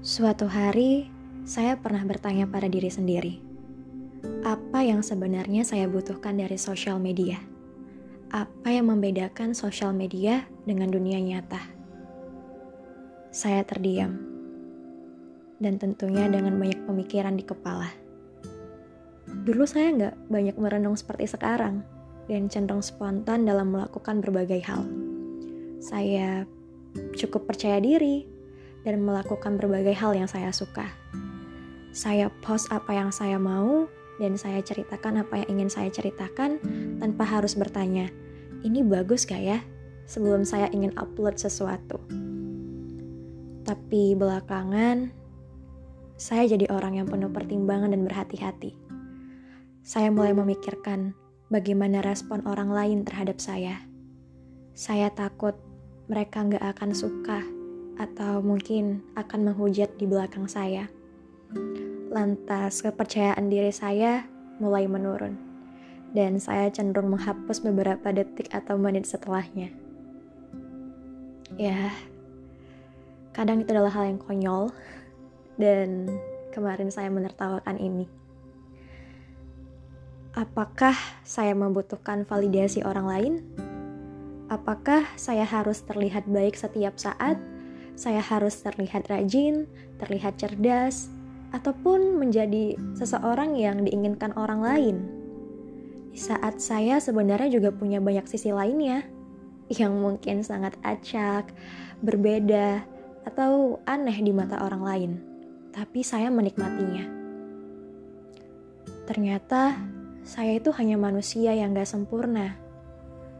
Suatu hari, saya pernah bertanya pada diri sendiri, apa yang sebenarnya saya butuhkan dari sosial media? Apa yang membedakan sosial media dengan dunia nyata? Saya terdiam, dan tentunya dengan banyak pemikiran di kepala. Dulu saya nggak banyak merenung seperti sekarang, dan cenderung spontan dalam melakukan berbagai hal. Saya cukup percaya diri dan melakukan berbagai hal yang saya suka. Saya post apa yang saya mau dan saya ceritakan apa yang ingin saya ceritakan tanpa harus bertanya, ini bagus gak ya? Sebelum saya ingin upload sesuatu. Tapi belakangan, saya jadi orang yang penuh pertimbangan dan berhati-hati. Saya mulai memikirkan bagaimana respon orang lain terhadap saya. Saya takut mereka nggak akan suka atau mungkin akan menghujat di belakang saya. Lantas kepercayaan diri saya mulai menurun dan saya cenderung menghapus beberapa detik atau menit setelahnya. Ya, kadang itu adalah hal yang konyol dan kemarin saya menertawakan ini. Apakah saya membutuhkan validasi orang lain? Apakah saya harus terlihat baik setiap saat? Saya harus terlihat rajin, terlihat cerdas, ataupun menjadi seseorang yang diinginkan orang lain. Di saat saya sebenarnya juga punya banyak sisi lainnya yang mungkin sangat acak, berbeda, atau aneh di mata orang lain, tapi saya menikmatinya. Ternyata saya itu hanya manusia yang gak sempurna.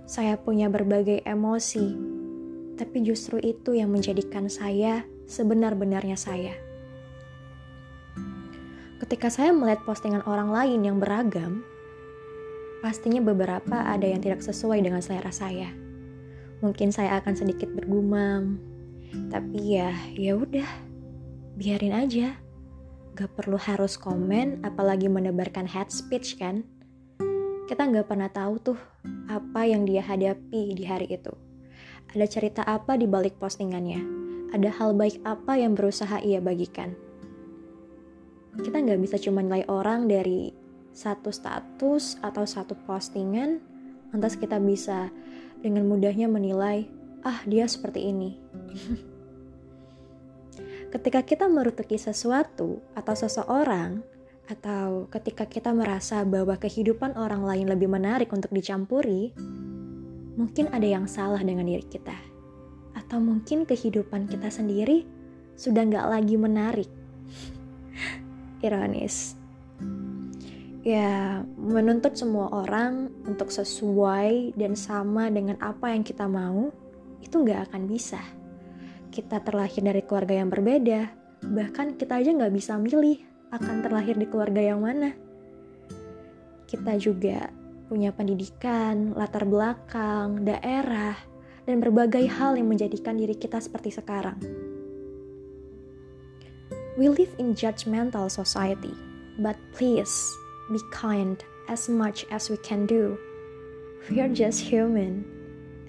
Saya punya berbagai emosi, tapi justru itu yang menjadikan saya sebenar-benarnya saya. Ketika saya melihat postingan orang lain yang beragam, pastinya beberapa ada yang tidak sesuai dengan selera saya. Mungkin saya akan sedikit bergumam, tapi ya, ya udah, biarin aja. Gak perlu harus komen, apalagi menebarkan head speech kan? Kita nggak pernah tahu tuh apa yang dia hadapi di hari itu. Ada cerita apa di balik postingannya? Ada hal baik apa yang berusaha ia bagikan? Kita nggak bisa cuma nilai orang dari satu status atau satu postingan, lantas kita bisa dengan mudahnya menilai, ah dia seperti ini. ketika kita merutuki sesuatu atau seseorang, atau ketika kita merasa bahwa kehidupan orang lain lebih menarik untuk dicampuri, mungkin ada yang salah dengan diri kita. Atau mungkin kehidupan kita sendiri sudah nggak lagi menarik. Ironis. Ya, menuntut semua orang untuk sesuai dan sama dengan apa yang kita mau, itu nggak akan bisa. Kita terlahir dari keluarga yang berbeda, bahkan kita aja nggak bisa milih akan terlahir di keluarga yang mana. Kita juga punya pendidikan, latar belakang, daerah, dan berbagai hal yang menjadikan diri kita seperti sekarang. We live in judgmental society, but please be kind as much as we can do. We are just human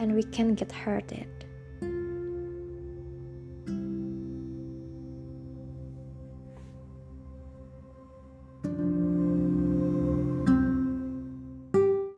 and we can get hurted.